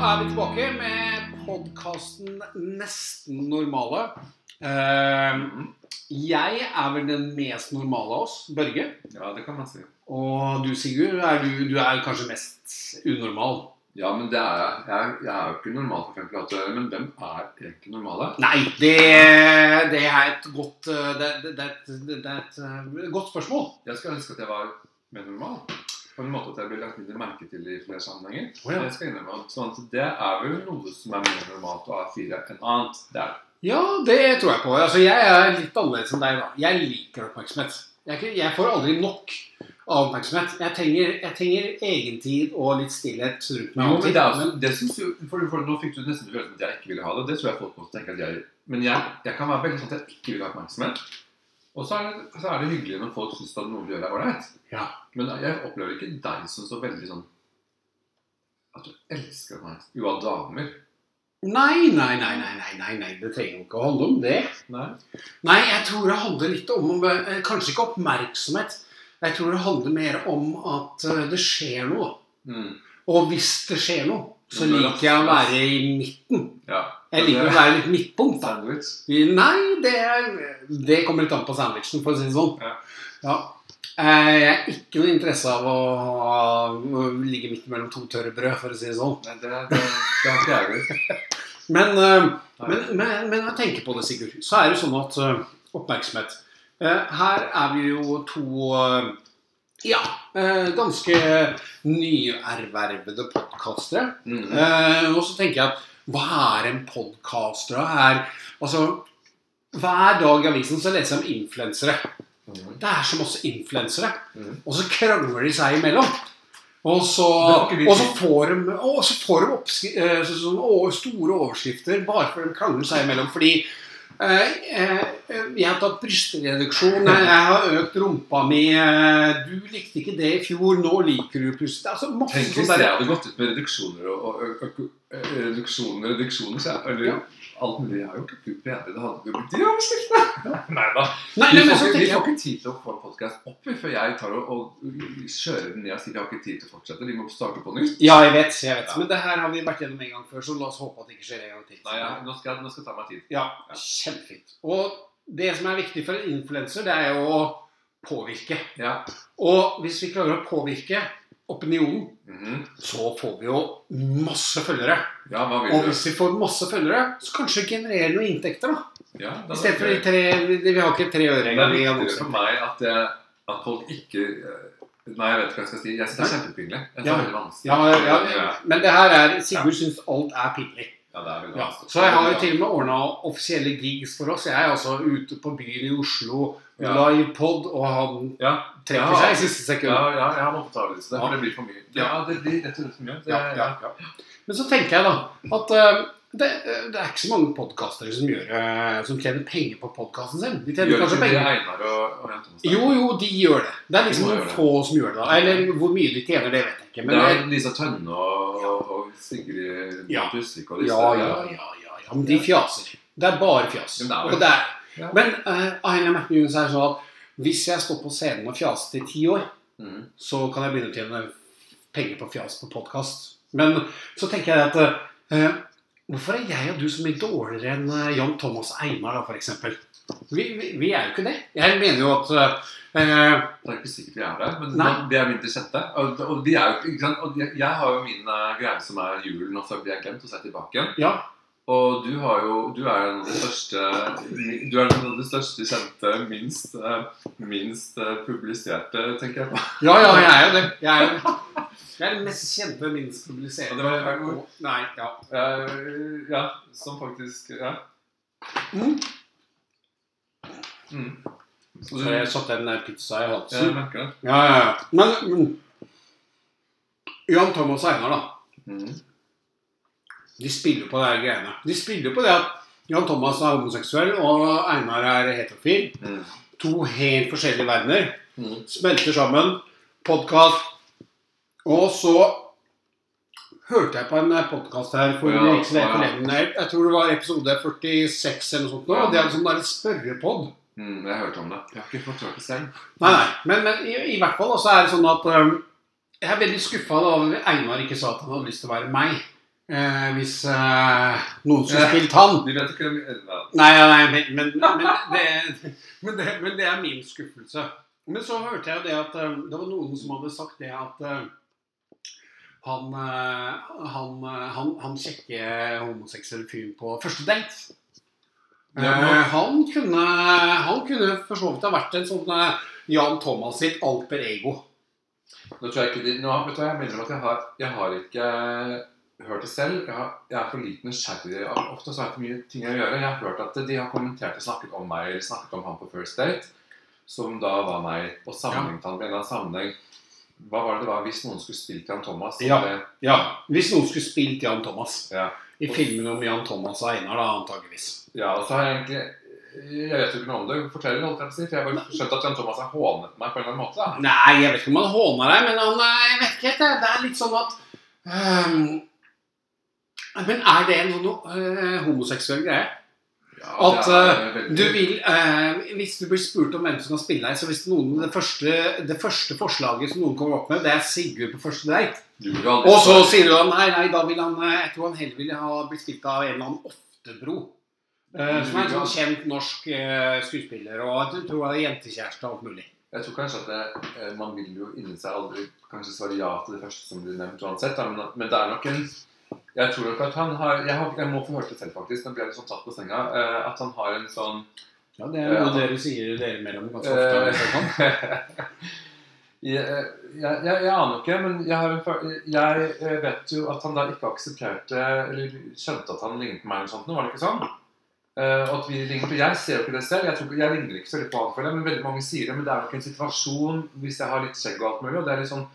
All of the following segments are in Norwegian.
er vi tilbake med podkasten Nesten normale. Eh, jeg er vel den mest normale av oss, Børge. Ja, det kan man si. Og du, Sigurd, er du, du er kanskje mest unormal. Ja, men det er jeg. Jeg, jeg er jo ikke normal for 58 år, men hvem er egentlig normale? Nei, det, det er et godt eh, det, det, det, er et- det er et eh, godt spørsmål. Jeg skulle ønske at jeg var mer normal. På en måte at jeg blir lagt mindre merke til i flere sammenhenger. Oh, ja. Det skal jeg innrømme. Sånn at det er vel noe som er mer normalt å ha fire enn annet. Det er det. Ja, det tror jeg på. Altså, jeg er litt annerledes enn deg. da. Jeg liker oppmerksomhet. Jeg, jeg får aldri nok av oppmerksomhet. Jeg trenger, jeg trenger egentid og litt stillhet rundt meg. Jo, men det er det synes jo, for, for Nå fikk du nesten følelsen at jeg ikke ville ha det. Det tror jeg folk også tenker at jeg Men jeg, jeg kan være veldig sånn at jeg ikke vil ha oppmerksomhet. Og så er, det, så er det hyggelig når folk syns at noe du gjør, er ålreit. Ja. Men jeg opplever ikke deg som så veldig sånn At du elsker meg. Jo, av damer. Nei, nei, nei, nei, nei, nei, det trenger jo ikke å handle om det. Nei. Nei, jeg tror det handler litt om eh, Kanskje ikke oppmerksomhet. Jeg tror det handler mer om at eh, det skjer noe. Mm. Og hvis det skjer noe, så er liker jeg å være i midten. Ja. Jeg liker å være litt midtpunkt. da. Nei, det, er- det kommer litt an på sandwichen, for å si det sånn. Ja. Ja. Eh, Jeg er ikke noe interesse av å, ha- å ligge midt mellom to tørre brød, for å si det sånn. Nei, det, det, det har ikke jeg. Men, eh, men, men, men jeg tenker på det, Sigurd, så er det sånn at eh, oppmerksomhet Her er vi jo to ja, ganske nyervervede podkastere. Mm. -hmm. og så tenker jeg at hva er en podkaster? Er, altså, hver dag i avisen så leser jeg om influensere. Mm. Det er så masse influensere. Mm. Og så krangler de seg imellom. Og så, og så får de, og så får de oppskri, så, så, sånn, å, store overskrifter bare for de krangler seg imellom. Fordi eh, eh, jeg har tatt brystreduksjon, jeg har økt rumpa mi. Eh, Du likte ikke det i fjor, nå liker du plutselig altså Tenk hvis sånn jeg hadde gått ut med reduksjoner og, og, og, og reduksjoner, reduksjoner så jeg, eller Ja. Alt mulig. Jeg har jo ikke blitt bedre. Det hadde jo blitt de overskriftene. Nei da. Nei, Vi får, ikke, vi får ikke tid til å få podkast opp før jeg tar og, og kjører den ned og sier jeg har ikke tid til å fortsette. Vi må starte på nytt. Ja, jeg vet. jeg vet Ja. Men det her har vi vært gjennom en gang før, så la oss håpe at det ikke skjer en gang til. Nei, ja. nå, skal nå skal jeg ta meg tid. Ja, Ja. kjempefint. Og det som er viktig for en influenser, det er jo å påvirke. Ja. Og hvis vi klarer å påvirke opinionen, Mhm. så får vi jo masse følgere. ja, Og hvis vi får masse følgere, så kanskje genererer noen inntekter, da. Ja, da I stedet for de tre Vi har ikke tre øre er Det er viktigere for meg at, jeg, at folk ikke eh, Nei, jeg vet ikke hva jeg skal si. Jeg syns det er kjempepinlig. Ja, ja, ja, men det her er Sigurd syns alt er pinlig. Ja, det er Ja. Så jeg har jo til og med ordna offisielle gigs for oss. Jeg er altså ute på byen i Oslo, Ja. livepod, og han Ja, trekker Ja. seg i siste sekund. ja, ja, jeg har en det, Ja. for det blir for mye. Ja, det blir rett og slett for mye. Ja, ja, ja. Men så tenker jeg da at uh, det, det er ikke så mange podkastere som, eh, som tjener penger på podkasten sin. De tjener Gjør kanskje penger Einar og, og? Jo, jo, de gjør det. Det er liksom De noen få det. som gjør det. Eller hvor mye de tjener, det vet jeg ikke. Men det er Lisa Tønne og, og, og Sigrid Ja. Og disse. ja, ja, ja, ja, ja. Men de fjaser. Det er bare fjas. Og det er, Ja. men uh, Aina McNews er sånn at hvis jeg står på scenen og fjaser i ti år, mm. så kan jeg begynne å tjene penger på fjas på podkast. Men så tenker jeg at uh, Hvorfor er jeg og du så mye dårligere enn eh, Jan Thomas Einar, da, f.eks.? Vi, vi, vi er jo ikke det. Jeg mener jo at uh, Det er ikke sikkert vi er det, men Nei. det er min til sjette. Og, og, de er jo, og jeg, jeg har jo min greie som er julen, og så blir jeg glemt, og sett tilbake igjen. Ja. Og du har jo Du er en av de største Du er en av de største kjente, minst, eh, minst eh, publiserte, tenker jeg på. Ja, ja, jeg er jo det. Jeg er, jo jeg er den mest kjente, minst publiserte Og det var feil ord. Nei, ja. Uh, ja, som faktisk Ja. Mm. Mm. Så du, jeg satte en der pizza i jeg halsen. det. Ja, ja, ja. Men mm, Jan Thomas Einar, da. Mm. De spiller på de greiene. De spiller på det at Jan Thomas er homoseksuell, og Einar er heterofil. Mm. To helt forskjellige verdener. Mm. Smelter sammen. Podkast. Og så hørte jeg på en podkast her for Ja, ikke så lenge. Jeg tror det var episode 46 eller noe sånt. Ja. og Det er sånn der spørrepod. Mm, jeg hørte om det. Jeg har ikke fått hørt det selv. Nei, nei. Men, men i, i hvert fall så er det sånn at um, jeg er veldig skuffa over Einar ikke sa at han hadde lyst til å være meg. Eh, hvis eh, noen skulle spilt han. De vet ikke hvem. Nei, ja, nei men, men, det, men, det, men det er min skuffelse. Men så hørte jeg det at eh, det var noen som hadde sagt det at eh, han, eh, han, han, han kjekke homoseksuelle fyren på første date Ja, Han kunne Han kunne for så vidt ha vært en sånn Jan Thomas sitt alper ego. Nå tror jeg ikke de, nå, vet du jeg mener at jeg har, jeg har ikke hørt det selv. Jeg, har, jeg er for lite nysgjerrig. Ofte så har jeg for mye ting å gjøre. Jeg har hørt at de har kommentert og snakket om meg, eller snakket om han på First Date, som da var meg, og sammenlignet han med en eller annen sammenheng. Hva var det det var hvis noen skulle spilt Jan Thomas? Ja. Det- Ja, Hvis noen skulle spilt Jan Thomas. ja. I filmen om Jan Thomas og Einar, da, antageligvis. ja, og så har jeg egentlig Jeg vet jo ikke noe om det. Fortell, holdt jeg på å si, for jeg har bare skjønt at Jan Thomas har hånet meg på en eller annen måte. da. Nei, jeg vet ikke om han håner deg, men han er- Jeg vet ikke helt. det. Er litt sånn at øhm, Men er det en sånn øh, homoseksuell greie? Ja, At veldig- du vil øh, Hvis du blir spurt om hvem som kan spille deg, så hvis noen det første, det første forslaget som noen kommer opp med, det er Sigurd på første date, Du og så sier du at nei, nei, da vil han Jeg tror han heller ville ha blitt spilt av en eller annen Oftebro. øh, som er en sånn kjent norsk skuespiller, og jeg tror han er jentekjæreste og alt mulig. Jeg tror kanskje at det, eh, man vil jo inni seg aldri kanskje svare ja til det første som blir nevnt uansett. Men, men det er nok en Jeg tror nok at han har Jeg, har, jeg må få hørt det selv, faktisk. Nå blir jeg litt sånn tatt på senga. eh, at han har en sånn Ja, det er jo uh, dere sier dere mellom ganske ofte. Eh, hvis jeg jeg, jeg, aner ikke, men jeg, har en, jeg eh, vet jo at han da ikke aksepterte Eller skjønte at han lignet på meg, eller sånt, nå, var det ikke sånn? Uh, at vi ligner på Jeg ser jo ikke det selv. Jeg, tror, jeg ligner ikke så veldig på han, føler jeg, men veldig mange sier det. Men det er nok en situasjon hvis jeg har litt skjegg og alt mulig. Og det er litt sånn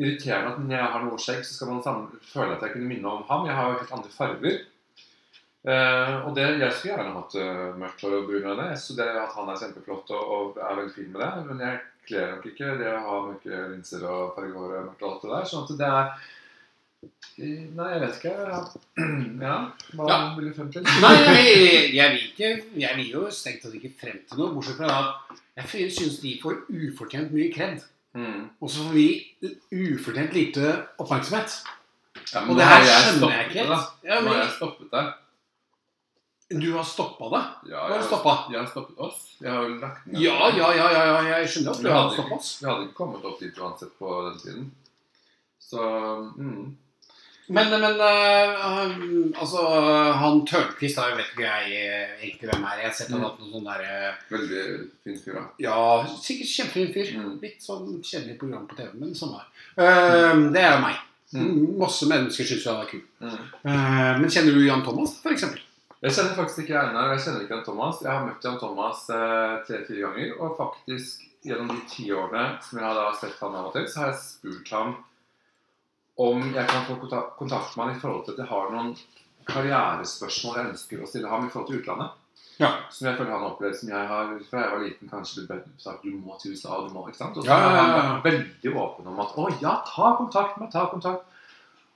irriterende at når jeg har noe skjegg, så skal man sammen, føle at jeg kunne minne om ham. Jeg har jo helt andre farger. Uh, og det, jeg skulle gjerne hatt uh, mørkt hår og brun øyne. Jeg så det at han er kjempeflott og, og er veldig fin med det. Men jeg kler nok ikke det å ha mørke linser og fargehår og mørkt og alt det der. Sånn at det er eh, Nei, jeg vet ikke. Ja, ja hva Ja. vil du frem til? Nei, jeg, jeg, vil ikke, jeg vil jo strengt tatt ikke frem til noe, bortsett fra at jeg syns de får ufortjent mye kred. Mm. Og så får vi ufortjent lite oppmerksomhet. Ja, men Og det her skjønner jeg ikke helt. Ja, Nå har jeg stoppet det. du har stoppa det? Ja, jeg stoppa? Jeg har stoppet oss. Jeg har lagt ned Ja, ja, ja, ja, ja, jeg skjønner at du har stoppa oss. vi hadde ikke kommet opp dit uansett på den tiden. Så mm. Men, men uh, altså, han Tørnquist jo vet ikke jeg eh, egentlig hvem er. Jeg har sett han Mm. hatt noen sånne derre Veldig fin fyr, da. Ja, sikkert kjempefin fyr. Mm. Litt sånn kjedelig program på TV, men samme. Uh, det er meg. Mm. Masse mennesker syns han er kul. Mm. Uh, men kjenner du Jan Thomas, eksempel? Jeg kjenner faktisk ikke Einar, jeg kjenner ikke Jan Thomas. Jeg har møtt Jan Thomas eh, tre-fire ganger, og faktisk gjennom de ti årene som jeg har sett han av og til, så har jeg spurt ham om jeg kan få kontakt med han i forhold til at jeg har noen karrierespørsmål jeg ønsker å stille ham i forhold til utlandet. Ja. Som jeg føler han har opplevd som jeg har fra jeg var liten kanskje blitt sagt du må til USA, du må, ikke sant? Og så Ja, ja, ja, er han veldig åpen om at å ja, ta kontakt med, ta kontakt.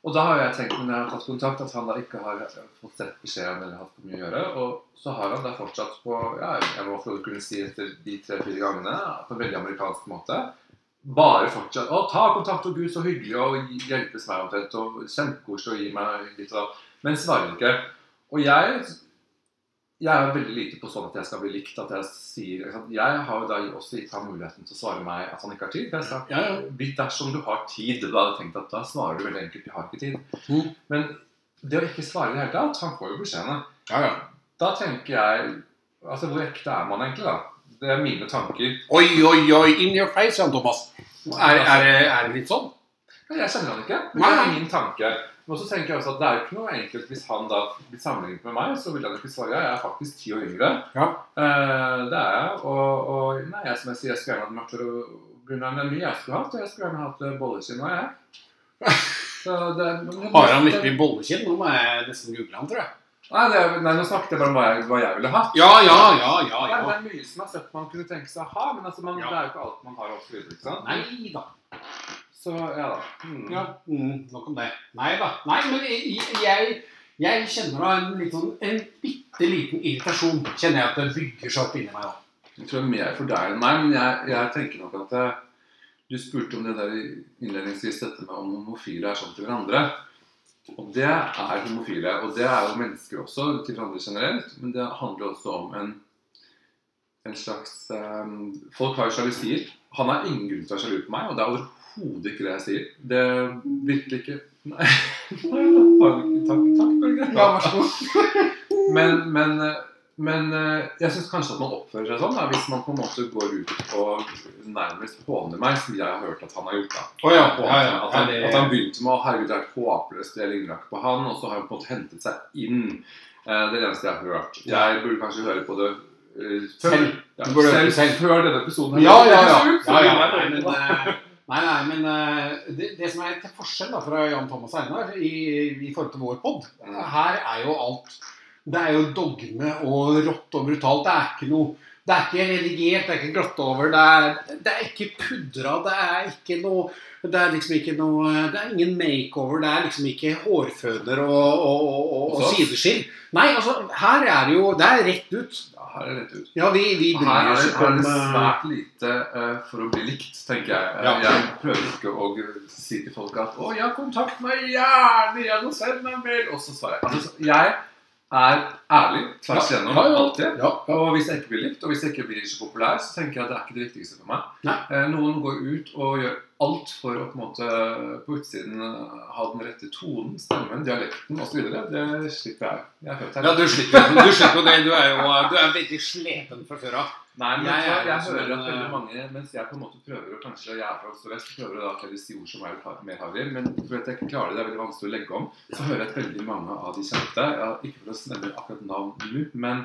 Og da har jeg tenkt når jeg har tatt kontakt at han da ikke har fått sett beskjeden eller hatt for mye å gjøre. Og så har han da fortsatt på ja, jeg må kunne si etter de tre-fire gangene på en veldig amerikansk måte bare fortsatt å ta kontakt og Gud, så hyggelig og hjelpes meg omtrent. Og kjempekoselig å gi meg litt av Men svarer ikke. Og jeg jeg er veldig lite på sånn at jeg skal bli likt. at Jeg sier. Jeg har jo da også gitt ham muligheten til å svare meg at han ikke har tid. Jeg sa, Ja, ja. Dersom du har tid Da hadde jeg tenkt at da svarer du veldig enkelt 'jeg har ikke tid'. Mm. Men det å ikke svare i det hele tatt Han får jo beskjedene. Ja, ja. Da tenker jeg Altså, hvor ekte er man egentlig, da? Det er mine tanker. Oi, oi, oi, in your face, Jan Thomas. Er, er, det- er det litt sånn? Nei, jeg kjenner han ikke. Det er min tanke. Men så tenker jeg også at det er jo ikke noe enkelt hvis han da blir sammenlignet med meg, så vil han ikke svare. Jeg er faktisk ti år yngre. Ja. Uh, det er jeg. Og, og nei, jeg, som jeg sier, jeg skulle gjerne hatt mørkt hår og brun øyne. Det er mye jeg skulle hatt. og Jeg skulle gjerne hatt bollekinn bolleskinn òg, jeg. Det, men- Har han virkelig bollekinn? Nå må jeg nesten google han, tror jeg. Nei, det, nei, nå snakket jeg bare om hva jeg, hva jeg ville hatt. Ja, ja, ja, ja. ja. det er mye som er sett man kunne tenke seg å ha, men altså, man, Ja. det er jo ikke alt man har og så videre, ikke sant? Nei da. Så ja da. Mm. Ja, mm, nok om det. Nei da. Nei, men jeg, jeg, jeg kjenner da en, litt sånn, en bitte liten irritasjon. Kjenner jeg at det bygger seg opp inni meg. da. Jeg tror det er mer for deg enn meg, men jeg, jeg tenker nok at jeg, Du spurte om det der innledningsvis, dette med om homofile er sånn til hverandre. Og det er homofile. Og det er jo mennesker også, til andre generelt. Men det handler også om en, en slags um, Folk har jo sjalusier. Han har ingen grunn til å være sjalu på meg, og det er overhodet ikke det jeg sier. Det virkelig ikke Nei, Nei takk, takk, Børge. Ja, vær så god. Men, men, men eh, jeg syns kanskje at man oppfører seg sånn da, hvis man på en måte går ut og nærmest håner meg, som jeg har hørt at han har gjort. da. Oh, ja. At ja, han, ja. at, han, at han begynte med å herregud, det er håpløst, jeg ligner ikke på han, og så har han på en måte hentet seg inn. Eh, det er det eneste jeg har hørt. Jeg burde kanskje høre på det eh, før, Selv. selv, selv. før denne episoden. Ja, ja, ja. Nei, nei, men det, det som er til forskjell da, fra Jan Thomas og Einar i, i forhold til vår pod, her er jo alt Det er jo dogme og rått og brutalt. Det er ikke noe det er ikke redigert, det er ikke glatt over, det er, det er ikke pudra, det er ikke noe det er liksom ikke noe Det er ingen makeover, det er liksom ikke hårføner og, og, og, og, oss? sideskill. Nei, altså, her er det jo Det er rett ut. Ja, her er det rett ut. Ja, vi, vi Her er oss ikke her er det eh, svært lite uh, for å bli likt, tenker jeg. Eh, Ja. Jeg prøver ikke å si til folk at 'Å ja, kontakt meg gjerne igjen og send meg en mail', og så svarer jeg. Altså, jeg er ærlig tvers igjennom ja, ja. alltid. Ja, ja. Og hvis jeg ikke blir likt, og hvis jeg ikke blir så populær, så tenker jeg at det er ikke det viktigste for meg. Eh, Noen går ut og gjør alt for å på en måte på utsiden eh, ha den rette tonen, stemmen, dialekten osv. Det slipper jeg. Jeg er født her. Ja, du slipper, du slipper det. Du er jo du er veldig slepen fra før av. Nei, men Jeg jeg, jeg, hører at veldig eh, mange Mens jeg på en måte prøver å kanskje Jeg er fra Oslo vest, prøver å da si ord som er mer harry, men for at jeg ikke klarer det, det er veldig vanskelig å legge om, så hører jeg at veldig mange av de kjente Ikke for å nevne akkurat navn nå, men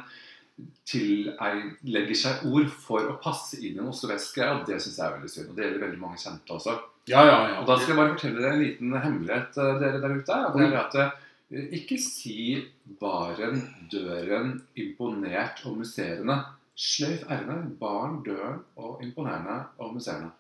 tillegger seg ord for å passe inn i en Oslo vest-greie, og det syns jeg er veldig synd. Og det gjelder veldig mange kjente også. Ja, ja, ja. Og da skal jeg bare fortelle dere en liten hemmelighet, eh, dere der ute. Og det er at eh, ikke si baren, døren, imponert og musserende. Sløyf r-ene, baren, døren og imponerende og musserende.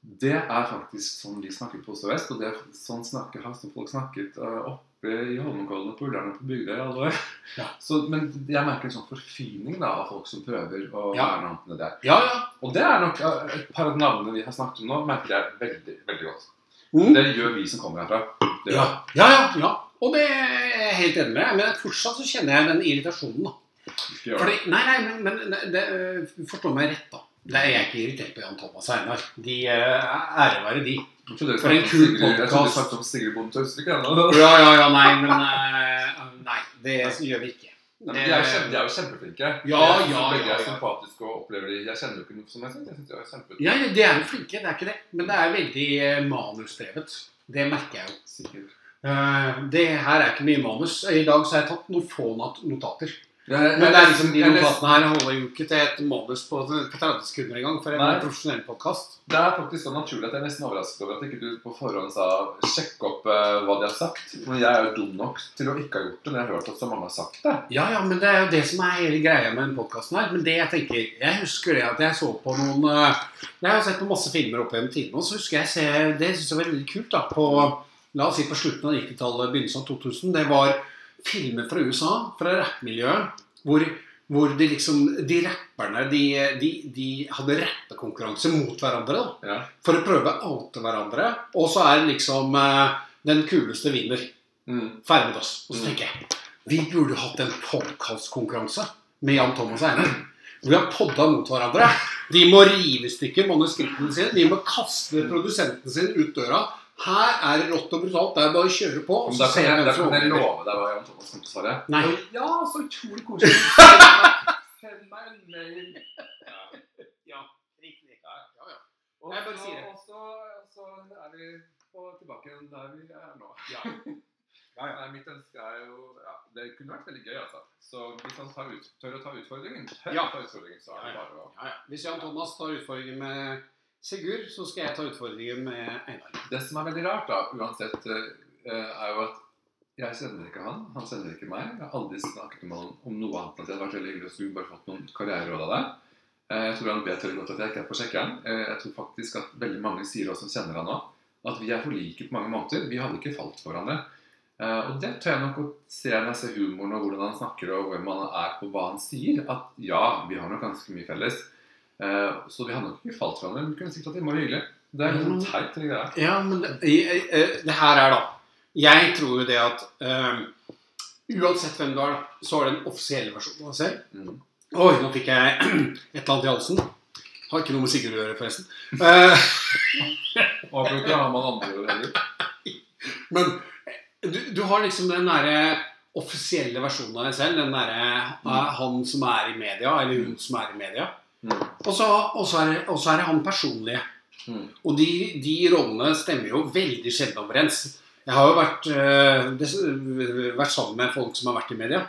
Det er faktisk sånn de snakker på Oslo vest, og det er sånn snakker, har folk snakket eh, oppe i Holmenkollen og på Ullern og på Bygdøy alle år. Ja. Så, men jeg merker en sånn forfining da, av folk som prøver å Ja. annet enn det der. ja, ja. Og det er nok eh, et par av navnene vi har snakket om nå, merker jeg veldig, veldig godt. Mm. Det gjør vi som kommer herfra. Ja. Ja, ja, ja. Og det er jeg helt enig med. Men fortsatt så kjenner jeg den irritasjonen. da. Fordi, nei, nei, men, men det, øh, forstå meg rett, da. Det er ikke irritert på Jan Thomas og Einar. De øh, ære være de. Jeg For en kul podkast. Jeg om Sigrid Bonde Tønsvik ennå. Ja, ja, ja, nei, men øh, Nei, det gjør vi ikke. Nei, De er kjempe- de er jo kjempeflinke. Ja, Jeg synes ja, Begge ja, er sympatiske og opplever de Jeg kjenner jo ikke noe som jeg. Jeg synes de er kjempeflinke. Ja, ja, de er jo flinke, det er ikke det. Men det er veldig øh, manusdrevet. Det merker jeg jo. Sikkert. Uh, det her er ikke mye manus. I dag så har jeg tatt noen få not- notater. Men det er liksom de notatene her holder jo ikke til et manus på, på 30 sekunder engang for en Nei. profesjonell podkast. Det er faktisk så naturlig at jeg er nesten overrasket over at ikke du på forhånd sa 'sjekk opp uh, hva de har sagt'. Men jeg er jo dum nok til å ikke ha gjort det når jeg har hørt at så mange har sagt det. Ja, ja, men det er jo det som er hele greia med den podkasten her. Men det jeg tenker Jeg husker det at jeg så på noen uh, Jeg har sett på masse filmer opp gjennom tidene, og så husker jeg se, Det syns jeg var veldig kult. da på, La oss si på slutten av 90-tallet, begynnelsen av 2000. Det var filmer fra USA, fra rappmiljøet, hvor, hvor de liksom De rapperne de, de, de hadde rappekonkurranse mot hverandre. da Ja. For å prøve å oute hverandre. Og så er liksom eh, Den kuleste vinner. Mm. Ferdig med oss. Og så Mm. tenker jeg vi burde hatt en podkastkonkurranse med Jan Thomas. Hvor vi har podda mot hverandre. De må rive i stykker manuskriptene sine. De må kaste produsenten sin ut døra. Her er det rått og brutalt. Det er bare å kjøre på. Men Da kan jeg jeg, da kan jeg love deg hva Jan Thomas kommer til å svare. Nei. Ja, så utrolig koselig. Send meg- en mail. Ja. Ja, riktig. Ja. Ja, ja. Og Jeg bare sier det. og så, så er vi på, tilbake der vi er nå. Ja. Ja, ja. Mitt ønske er jo ja, Det kunne vært veldig gøy, altså. Så hvis han tar ut, tør å ta utfordringen, tør Ja. å ta utfordringen, så er det Ja, ja. bare å Ja, ja. Hvis Jan Thomas tar utfordringen med Sigurd, så skal jeg ta utfordringen med Einar. Det som er veldig rart, da, uansett, eh, er jo at jeg kjenner ikke han, han kjenner ikke meg. Jeg har aldri snakket med han om noe annet enn at det hadde vært veldig hyggelig å skulle bare fått noen karriereråd av deg. Eh, Jeg tror han vet veldig godt at jeg ikke er på sjekkeren. Eh, Jeg tror faktisk at veldig mange sier også som kjenner han nå, at vi er for like på mange måter. Vi hadde ikke falt for hverandre. Og det tør jeg nok å se når jeg ser humoren og hvordan han snakker og hvem han er på hva han sier. At ja, vi har nok ganske mye felles. Eh, Så vi hadde nok ikke falt hverandre. Men vi kunne sikkert hatt innmari hyggelig. Det er litt sånn teit, det greia. Ja, men det, jeg, eh, det her er da Jeg tror jo det at um, uansett hvem du er, da, så er det en offisiell versjon av deg selv. Mm. Oi, nå fikk jeg et eller annet i halsen. Har ikke noe med Sigurd å gjøre, forresten. Hva det har man andre å gjøre men du, du har liksom den derre offisielle versjonen av deg selv. Den derre mm. han som er i media, eller hun som er i media. Mm. Og så og så er, det- og så er det han personlige. Mm. Og de, de rollene stemmer jo veldig sjelden overens. Jeg har jo vært, øh, vært sammen med folk som har vært i media.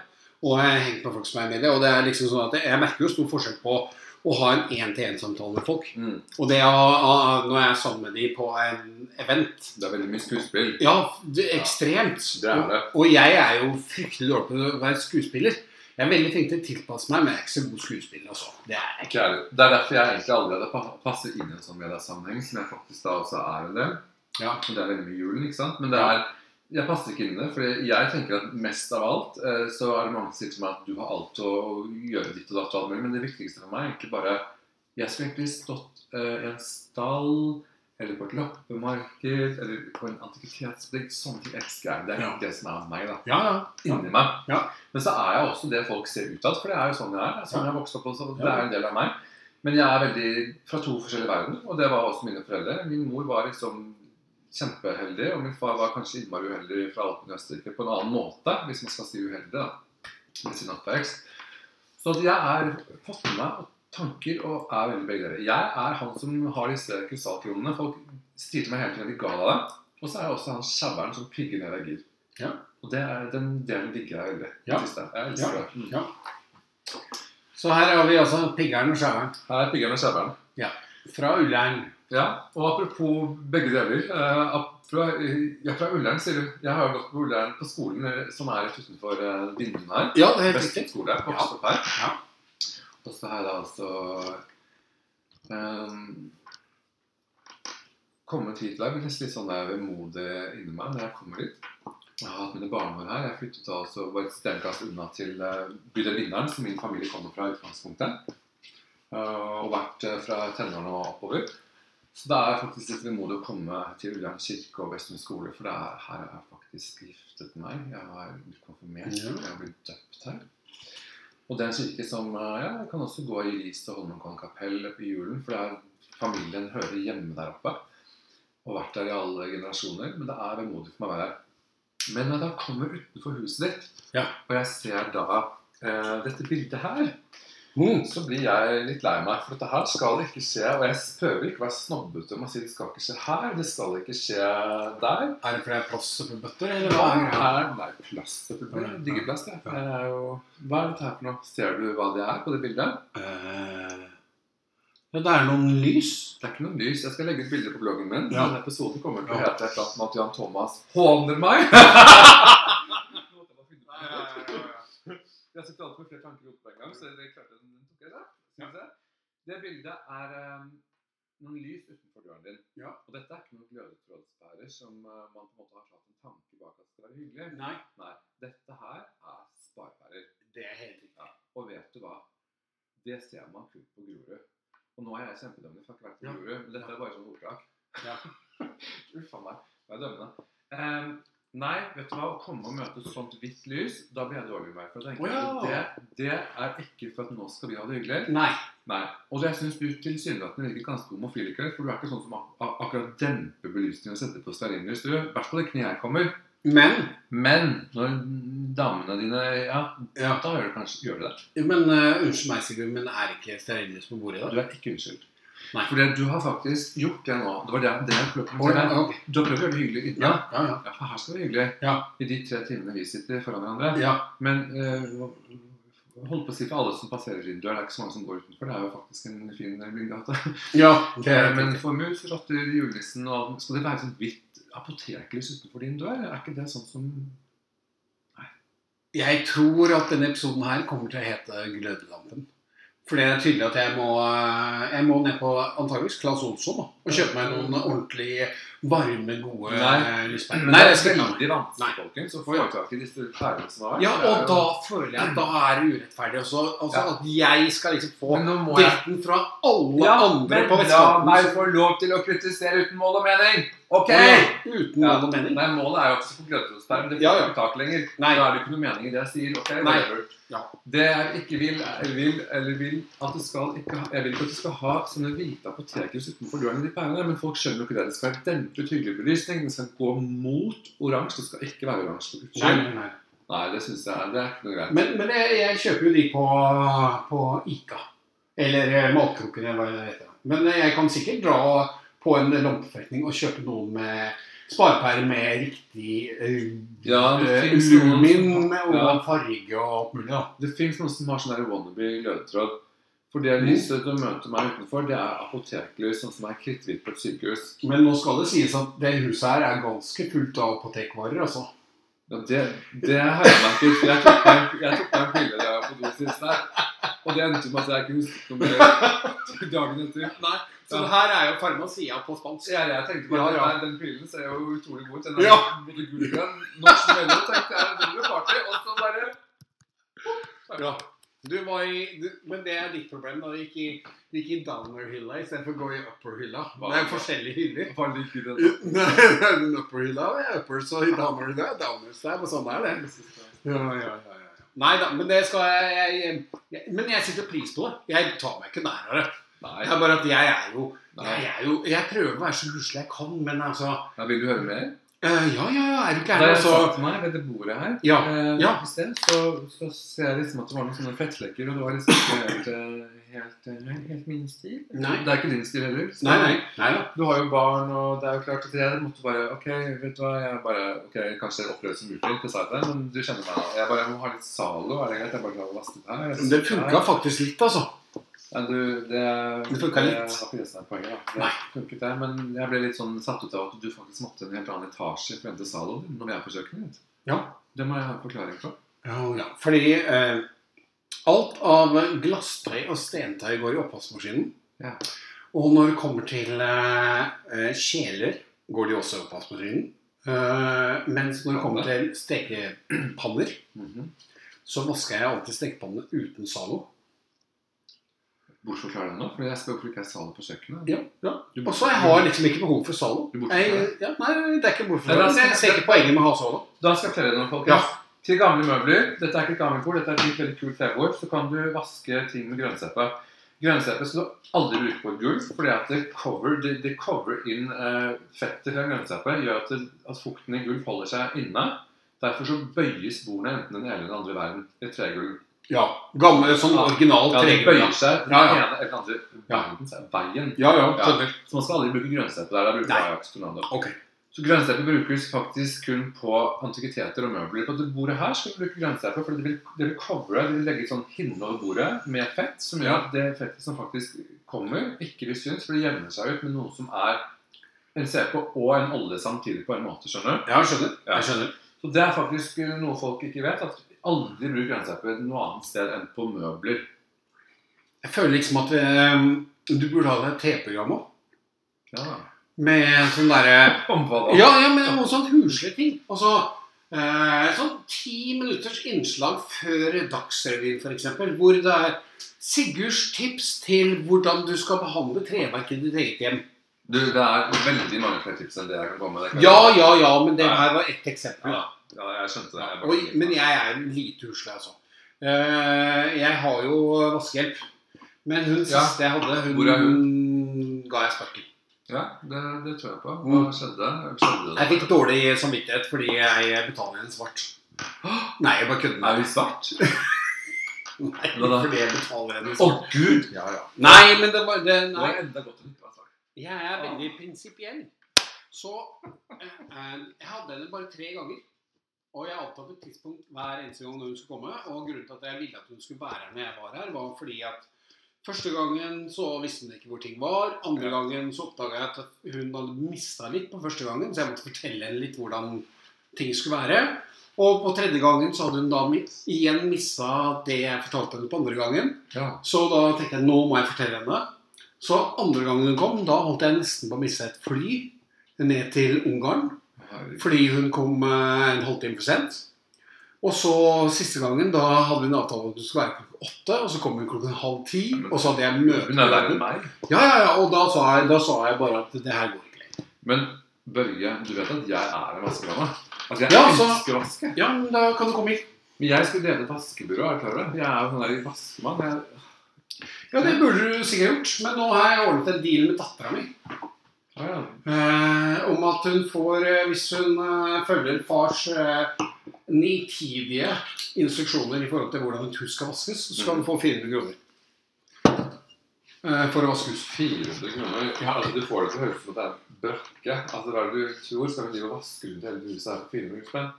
Og jeg har hengt med folk som er i media. Og det er liksom sånn at jeg merker jo stor forskjell på å ha en én-til-én-samtale med folk. Mm. Og det å, å- når jeg er sammen med de på en event Det er veldig mye skuespill. Ja, det ekstremt. ekstremt. Det er det. Og, og jeg er jo fryktelig dårlig på å være skuespiller. Jeg er veldig flink til å tilpasse meg, men jeg er ikke så god skuespiller. Altså. Det er jeg ikke. Det er derfor jeg egentlig aldri hadde passet inn i en sånn mediesammenheng, som jeg faktisk da også er en del. Ja. Og det er veldig mye julen, ikke sant? Men det er, jeg passer ikke inn i det. For jeg tenker at mest av alt eh, så er det mange som sier til meg at du har alt å gjøre ditt og datt og alt mulig. Men det viktigste for meg er egentlig bare Jeg skulle egentlig stått eh, i en stall eller på et loppemarked eller på en antikvitetsbutikk. Sånne ting elsker jeg. Det er Ja. det som er meg, da. Ja, ja. Inni meg. Ja. Men så er jeg også det folk ser utad, for det er jo sånn jeg er. Er sånn jeg vokste opp også. Det er en del av meg. Men jeg er veldig fra to forskjellige verdener, og det var også mine foreldre. Min mor var liksom kjempeheldig, og min far var kanskje innmari uheldig fra Alpen i Østerrike på en annen måte, hvis man skal si uheldig, da, med sin oppvekst. Så jeg er fått med meg tanker og er veldig begge deler. Jeg er han som har disse krystallkronene. Folk sier til meg hele tiden at de ga deg det. Og så er jeg også han sjaueren som pigger ned gir. Ja. Og det er, den delen digger jeg veldig. Ja. Jeg elsker det. Mm. Ja. Så her har vi altså piggeren og sjaueren Her er piggeren og sjabberen. fra Ullern. Ja, og apropos begge deler. Eh, fra, ja, fra Ullern, sier du. Jeg har jo gått på Ullern på skolen som er rett utenfor eh, vinduene her. Ja, det er helt riktig. skole. Opp her. Ja. Og så har jeg da altså um, kommet hit i dag. med nesten litt sånn vemodig inni meg når jeg kommer hit. Jeg har hatt mine barneår her. Jeg flyttet da altså bare et stenkast unna til uh, bydel Vinneren, som min familie kommer fra i utgangspunktet. Eh, og vært eh, fra tenårene og oppover. Så det er faktisk litt vemodig å komme til Ullern kirke og Vestmund skole, for det er, her har jeg faktisk giftet meg. Jeg har blitt konfirmert. Jeg har blitt døpt her. Og det er en kirke som eh, ja, kan også gå i Ris til Holmenkollen kapell på julen, for er, familien hører hjemme der oppe. Og vært der i alle generasjoner. Men det er vemodig for meg å være her. Men når jeg da kommer utenfor huset ditt, Ja. og jeg ser da eh, dette bildet her, Mm. så blir jeg litt lei meg. For dette her skal ikke skje. Og jeg prøver ikke å være snobbete om å si det skal ikke skje her. Det skal ikke skje der. Er det fordi det er plass til bøtter, eller Hva Ja, Nei, plass selvfølgelig. Digger plass, jeg. Ja. er jo, hva er dette her for noe? Ser du hva det er på det bildet? Eh, Ja, det er noen lys. Det er ikke noen lys. Jeg skal legge ut bilde på bloggen min. Ja. Denne episoden kommer til å hete et eller annet med at Jan Thomas håner meg. Jeg sitter alltid med flere tanker i hodet på en gang, så det klarte den tok jeg da. Skal vi se. Det bildet er um, noen lys utenfor døren din. Ja. Og dette er ikke noen glødetrådspærer som uh, man på en måte har tatt en tanke bak at skal være hyggelig. Nei, Nei. Dette her er sparepærer. det er helt riktig. Ja. Og vet du hva? Det ser man kun på Grorud. Og nå er jeg kjempedømmende, for jeg har ikke vært på. Grorud. Men dette er bare sånn ordtak. Ja. Uff a meg. Jeg er dømmende. Ehm, nei, vet du hva? Å komme og møte sånt hvitt lys, da blir jeg dårlig i meg. For å tenker Å, at ja. det, det er ikke for at nå skal vi ha det hyggelig. Nei. Nei. Og jeg syns du tilsynelatende virker ganske homofil i kveld. For du er ikke sånn som ak ak akkurat demper belysningen og setter på stearinlys. Du, i hvert fall ikke når jeg kommer. Men Men når damene dine Ja, ja. da gjør du kanskje gjør det det. Men eh, unnskyld meg, Sigurd, men er ikke stearinlys på bordet i dag? Du er ikke unnskyldt. Nei. For du har faktisk gjort det nå. Det var det, det jeg prøvde å Oi, komme til. ok. Du har prøvd å gjøre det hyggelig inne. Ja, ja, ja. Ja, for her skal det være hyggelig. Ja. I de tre timene vi sitter foran hverandre. ja. Men eh, holdt på å si for alle som passerer inn dør, det er ikke så mange som går utenfor. Det er jo faktisk en fin blindgate. ja det er Eh, men, for mus, rotter, julenissen og Skal det være sånn hvitt apoteklys utenfor din dør? Er ikke det sånn som Nei. Jeg tror at denne episoden her kommer til å hete Glødelampen. For det er tydelig at jeg må, eh, jeg må ned på antageligvis Claes Olsson da, å kjøpe meg noen ordentlig varme, gode Nei. eh. Men Nei, det er veldig vanskelig, folkens, å få tak i disse pærene som har. Ja, og da føler jeg at da er det urettferdig også. Altså Ja. At jeg skal liksom få dritten jeg fra alle Ja, andre men på la meg få lov til å kritisere uten mål og mening! Ok! Uten Ja. mål og mening. Nei, Målet er jo ikke å få grøtosperm. Det får Ja, jeg ikke tak lenger. Nei. Da er det ikke noe mening i det jeg sier. ok, Nei. Ja. Det jeg ikke vil, er, vil, eller vil at du skal ikke ha, Jeg vil ikke at du skal ha sånne hvite apotekhus utenfor døren i de men folk skjønner jo ikke det. Det skal være dempet hyggelig belysning. Den skal gå mot oransje. Det skal ikke være oransje Nei, nei, nei. Nei, det syns jeg det er ikke noe greit. Men, men jeg, jeg kjøper jo de på, på Ica. Eller eh, Matkroken, eller hva det heter. Men eh, jeg kan sikkert dra på en lompeforretning og kjøpe noen med sparepære med riktig uh, Ja, det lumin og Ja. farge og alt mulig. Ja. Det fins noen som har sånn wannabe ledetråd. For det lyset du møter meg utenfor, det er apoteklys, sånn som er kritthvitt på et sykehus. Men nå skal det sies at det huset her er ganske fullt av apotekvarer, altså. Ja, det, det har jeg meg ikke Jeg tok meg jeg tok meg en pille da jeg var på do sist her. Og det endte med at jeg ikke husket noe mer dagen etter. Nei, så Ja. her er jo farmasia på spansk. Ja, jeg tenkte bare Ja, ja. Den pillen ser jo utrolig god ut. Den er Ja. både gullgrønn, norsk mello, tenkte jeg. Det blir party. Og så bare Ja. Du var i, du, men det er ditt problem. da. Du gikk i, du gikk i downer-hylla istedenfor å gå i upper-hylla. Det er forskjellige hyller. Hva liker du? Nei, er upper-hylla er upper, så i downer-hylla er downers. Det er sånn er, det. Ja, ja, ja, ja. Nei da, men det skal jeg, jeg, jeg Men jeg setter pris på det. Jeg tar meg ikke nær av det. Nei. Det er bare at jeg er jo Jeg, er jo, jeg prøver å være så luslig jeg kan, men altså Ja, vil du høre mer? Eh, Ja, ja, ja, er du Da jeg Altså, satte meg ved det bordet her Ja, uh, ja. sted, så, så ser jeg liksom at det var noen sånne fettflekker, og det var liksom ikke helt, helt, helt, eh, helt min stil. Nei. Det er ikke din stil heller. nei, nei. nei ja. Du har jo barn, og det er jo klart at jeg måtte bare Ok, vet du hva, jeg bare Ok, kanskje jeg opplever som utrygt, det sa jeg til deg, men du kjenner meg nå. Jeg bare må ha litt Zalo, er det greit? Jeg bare klarer å laste det her. Det funka faktisk litt, altså. Nei, du, det, Det funka litt. Det var ikke det som er poenget. da. Det Nei. funket det, men jeg ble litt sånn satt ut av at du faktisk måtte en helt annen etasje for å hente saloen din når vi er på kjøkkenet. ditt. Ja. Det må jeg ha en forklaring på. Ja, ja. Fordi eh, alt av glasstøy og stentøy går i oppvaskmaskinen. Ja. Og når det kommer til eh, eh, kjeler, går de også i oppvaskmaskinen. Eh, mens når det kommer til stekepanner, Mhm. så vasker jeg alltid stekepannene uten Zalo. Hvorfor den det nå? For jeg spør hvorfor ikke er Zalo på kjøkkenet. Ja, ja. Og så jeg har liksom ikke behov for Zalo. Jeg, ja, nei, det er ikke Men jeg ser ikke poenget med å ha Zalo. Da skal jeg fortelle deg noe, folkens. Ja. Til gamle møbler, dette er ikke et gammelt bord, dette er et veldig kult trebord, så kan du vaske ting med grønnseppe. Grønnseppe skal du aldri bruke på et gulv, fordi at det cover, det, det cover inn uh, fettet fra grønnseppe, gjør at, det, at fukten i gulv holder seg inne. Derfor så bøyes bordene enten den ene eller den andre verden i tregulv. Ja. Gammel, sånn original Ja, den Ja, ja. andre Ja. er veien. Ja, ja. Ja. Så man skal aldri bruke grønnseppe der. Da bruker Nei. Ajax Tornado. Ok. Så grønnseppe brukes faktisk kun på antikviteter og møbler. På det bordet her skal vi bruke grønnseppe, for det vil, det vil covre, det vil legge sånn hinne over bordet med fett, som gjør at det fettet som faktisk kommer, ikke vil synes, for det jevner seg ut med noe som er en CP og en olje samtidig på en måte, skjønner du? Ja, skjønner. Ja. Jeg skjønner. Så det er faktisk noe folk ikke vet, at aldri bruk grønnseppe noe annet sted enn på møbler. Jeg føler liksom at eh, du burde ha et TV-program òg. Ja, Med sånn derre da? Ja, ja, men noen sånn huslige ting. Altså eh, sånn ti minutters innslag før Dagsrevyen, f.eks., hvor det er Sigurds tips til hvordan du skal behandle treverket i ditt eget hjem. Du, det er veldig mange flere tips enn det jeg kan komme med. Ja, ja, ja, men det her var ett eksempel. Ja, ja, jeg skjønte det. Jeg Oi, men jeg er lite huslig, altså. Eh, jeg har jo vaskehjelp. Men hun siste jeg hadde, hun, Hvor er ga jeg sparken. Ja, det, det tror jeg på. Hva skjedde? skjedde det? Jeg fikk dårlig samvittighet fordi jeg betaler henne svart. Nei, jeg bare kødder Er med vi svart? Nei, fordi jeg betaler henne Å, svart. gud! Ja, ja. Nei, men det var det, nei. Det godt å ikke svart. Jeg er veldig prinsipiell. Så eh, eh, jeg hadde henne bare tre ganger. Og jeg avtalte et tidspunkt hver eneste gang når hun skulle komme. Og grunnen til at jeg ville at hun skulle være her når jeg var her, var fordi at første gangen så visste hun ikke hvor ting var. Andre gangen så oppdaga jeg at hun hadde mista litt på første gangen, så jeg måtte fortelle henne litt hvordan ting skulle være. Og på tredje gangen så hadde hun da igjen mista det jeg fortalte henne på andre gangen. Ja. Så da tenkte jeg nå må jeg fortelle henne. Så andre gangen hun kom, da holdt jeg nesten på å miste et fly ned til Ungarn. Fordi hun kom eh, en halvtime for sent. Og så siste gangen, da hadde vi en avtale om at du skulle være klokken åtte. Og så kom hun klokken halv ti, og så hadde jeg møte Hun er verre enn meg. Ja, ja, ja, og da sa, jeg, da sa jeg bare at det her går ikke lenger. Men Børge, du vet at jeg er en vaskedame? Altså, jeg Ja, så- elsker å vaske. Ja, men da kan du komme hit. Men jeg skulle lede et vaskebyrå, er du klar over det? Jeg er jo sånn der vaskemann. Jeg... Ja, det burde du sikkert gjort. Men nå har jeg ordnet en deal med dattera mi. Ja. Eh, om at hun får, eh, hvis hun eh, følger fars eh, nitidige instruksjoner i forhold til hvordan et hus skal vaskes, så skal hun få 400 kroner. Eh, for å vaske hus. 400 kroner. Ja, altså, du får det til å høres ut som det er brakke. Altså, hva er det du tror? Skal hun drive og vaske rundt hele huset her for 400 spenn?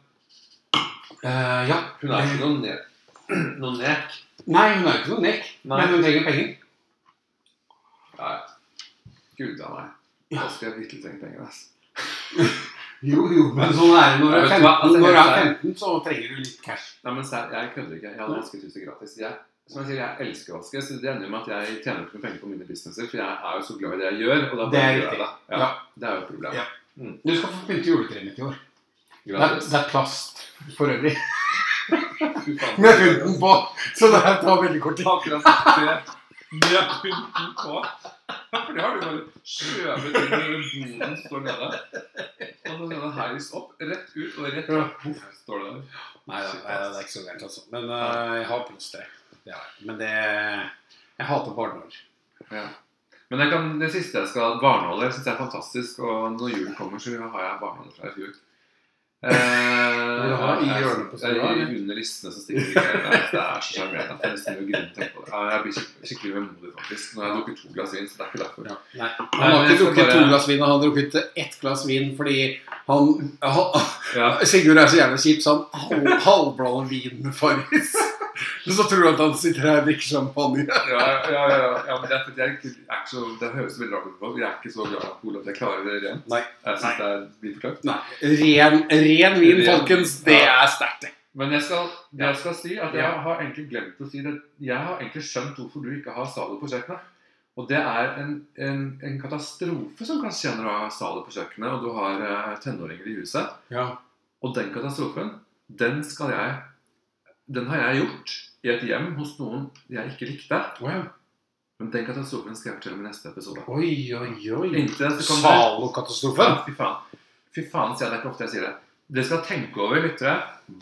Eh, ja. Hun er ikke noen, ne Noe nek. Nei, hun er ikke noen nek, Nei. men hun trenger penger. Nei. Gud a meg. Da skal jeg virkelig trengt penger, ass. Jo, jo, men sånn er det når du er vet du hva? 15. Altså, Når jeg helt er 15, så trenger du litt cash. Nei, men sær, jeg kødder ikke. Jeg hadde vasket huset gratis. Jeg, som jeg sier, jeg elsker å vaske, så det ender med at jeg tjener ikke noe penger på mine businesser, for jeg er jo så glad i det jeg gjør, og da Det er riktig. det. Ja, Ja. Det er jo et problem. Ja. Du skal få pynte juletreet mitt i år. Det er, Gratis. det er plast for øvrig. Med pynten på. Så det tar veldig kort tid. Akkurat det. Med pynten på. For det har du bare skjøvet inn i boden som står nede. Og så heis opp, rett ut og rett opp. Uff, står det der. Nei, da, det er ikke så gærent, altså. Men uh, jeg har plåstre. Det har jeg. Men det Jeg hater barnehår. Ja. Men kan, det siste jeg skal Barneholdet syns jeg er fantastisk, og når julen kommer, så har jeg barneholdet fra i fjor. Eh, i hjørnet på stua? Under listene som stikker. Det er så sjarmerende jeg blir skikkelig, vemodig, faktisk. Nå har jeg drukket to glass vin, så det er ikke derfor. Ja. Nei, han har ikke drukket bare- to glass vin, han har drukket ett glass vin fordi han, han Ja, Sigurd er så gjerne kjip, så han halv, halvblander vin med Farris. Men så tror du at han sitter her og drikker champagne. ja, ja, ja, ja, men det er fordi jeg ikke, er ikke så, det høres veldig rart ut, jeg er ikke så glad i alkohol at jeg klarer det rent. Nei. Jeg synes det er- blir for. Nei, ren, ren vin, Ren. folkens, det Ja. er sterkt, det. Men jeg skal, det jeg skal si, at jeg har egentlig glemt å si det. Jeg har egentlig skjønt hvorfor du ikke har Zalo på kjøkkenet. Og det er en, en, en katastrofe som kan skje når du har Zalo på kjøkkenet, og du har uh, tenåringer i huset. Ja. Og den katastrofen, den skal jeg Den har jeg gjort i et hjem hos noen jeg ikke likte. Oh, ja. Men den katastrofen skal jeg fortelle om i neste episode. Oi, oi, oi. Zalo-katastrofen. Fy faen. Fy faen, sier jeg. Det ikke ofte jeg sier det. Dere skal tenke over, lyttere,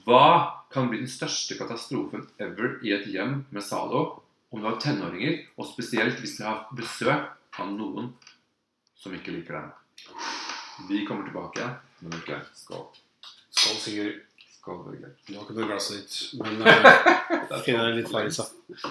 hva kan bli den største katastrofen ever i et hjem med Zalo om du har tenåringer, og spesielt hvis du har besøk av noen som ikke liker dem. Vi kommer tilbake om en uke. Skål. Skål, Sigurd. Skål, Børge. Du har ikke noe glass ditt, men uh, finner jeg litt Farris, da.